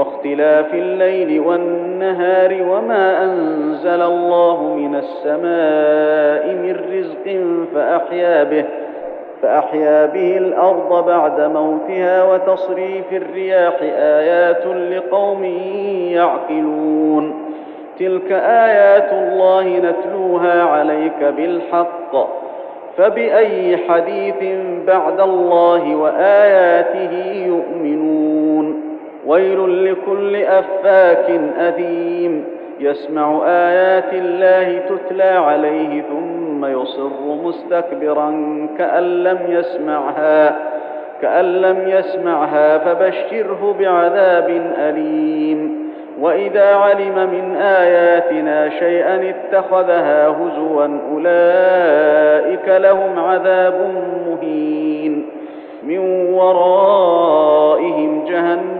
واختلاف الليل والنهار وما أنزل الله من السماء من رزق فأحيا به فأحيا به الأرض بعد موتها وتصريف الرياح آيات لقوم يعقلون. تلك آيات الله نتلوها عليك بالحق فبأي حديث بعد الله وآياته يؤمنون. ويل لكل أفاك اثيم يسمع آيات الله تتلى عليه ثم يصر مستكبرا كأن لم يسمعها كأن لم يسمعها فبشره بعذاب أليم. وإذا علم من آياتنا شيئا اتخذها هزوا أولئك لهم عذاب مهين. من ورائهم جهنم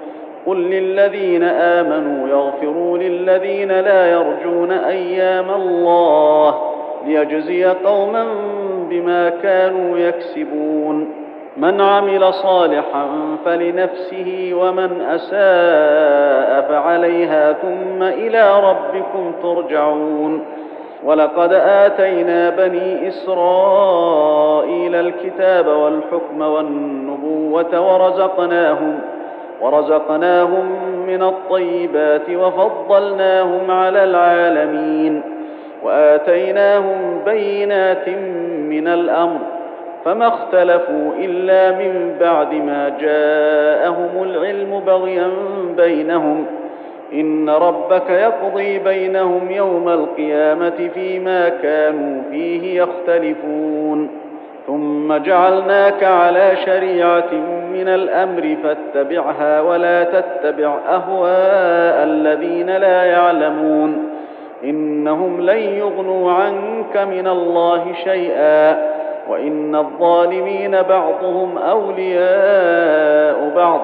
قل للذين آمنوا يغفروا للذين لا يرجون أيام الله ليجزي قوما بما كانوا يكسبون. من عمل صالحا فلنفسه ومن أساء فعليها ثم إلى ربكم ترجعون. ولقد آتينا بني إسرائيل الكتاب والحكم والنبوة ورزقناهم ورزقناهم من الطيبات وفضلناهم على العالمين وآتيناهم بينات من الأمر فما اختلفوا إلا من بعد ما جاءهم العلم بغيا بينهم إن ربك يقضي بينهم يوم القيامة فيما كانوا فيه يختلفون ثم جعلناك على شريعة من الأمر فاتبعها ولا تتبع أهواء الذين لا يعلمون. إنهم لن يغنوا عنك من الله شيئا. وإن الظالمين بعضهم أولياء بعض.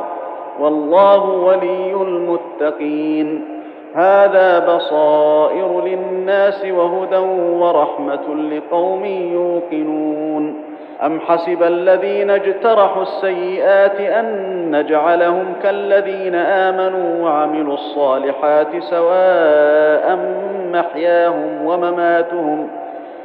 والله ولي المتقين. هذا بصائر للناس وهدى ورحمة لقوم يوقنون. أم حسب الذين اجترحوا السيئات أن نجعلهم كالذين آمنوا وعملوا الصالحات سواء محياهم ومماتهم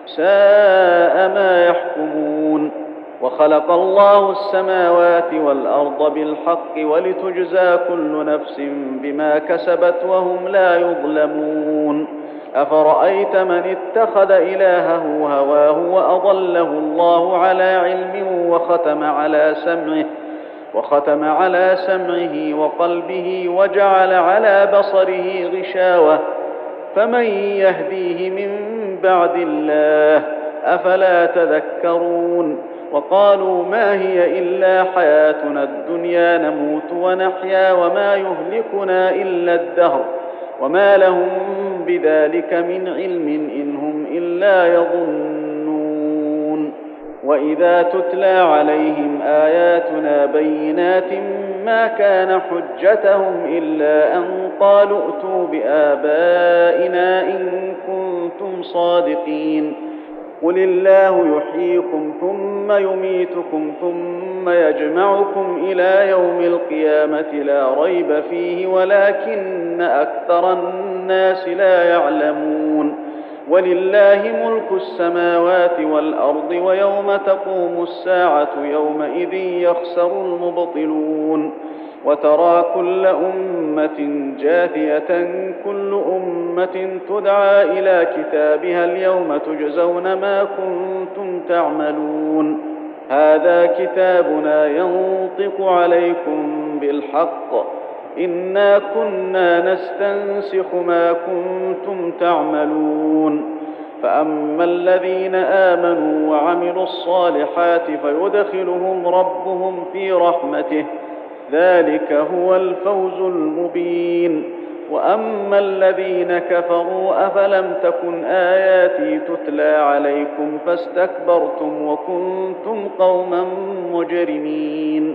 ساء ما يحكمون. وخلق الله السماوات والأرض بالحق ولتجزى كل نفس بما كسبت وهم لا يظلمون. أفرأيت من اتخذ إلهه هواه وأضله الله على علم وختم على سمعه وختم على سمعه وقلبه وجعل على بصره غشاوة. فمن يهديه من بعد الله؟ أفلا تذكرون؟ وقالوا ما هي إلا حياتنا الدنيا نموت ونحيا وما يهلكنا إلا الدهر وما لهم بذلك من علم إن هم إلا يظنون وإذا تتلى عليهم آياتنا بينات ما كان حجتهم إلا أن قالوا ائتوا بآبائنا إن كنتم صادقين قل الله يحييكم ثم يميتكم ثم يجمعكم إلى يوم القيامه لا ريب فيه ولكن أكثر الناس لا يعلمون ولله ملك السماوات والأرض ويوم تقوم الساعة يومئذ يخسر المبطلون وترى كل أمة جاثية كل أمة تدعى إلى كتابها اليوم تجزون ما كنتم تعملون. هذا كتابنا ينطق عليكم بالحق. انا كنا نستنسخ ما كنتم تعملون فاما الذين امنوا وعملوا الصالحات فيدخلهم ربهم في رحمته ذلك هو الفوز المبين واما الذين كفروا افلم تكن اياتي تتلى عليكم فاستكبرتم وكنتم قوما مجرمين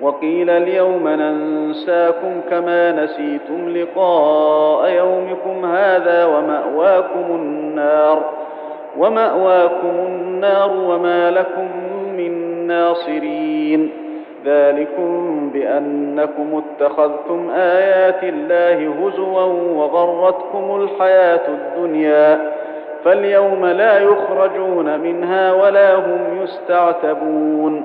وقيل اليوم ننساكم كما نسيتم لقاء يومكم هذا ومأواكم النار ومأواكم النار وما لكم من ناصرين. ذلكم بأنكم اتخذتم آيات الله هزوا وغرتكم الحياة الدنيا. فاليوم لا يخرجون منها ولا هم يستعتبون.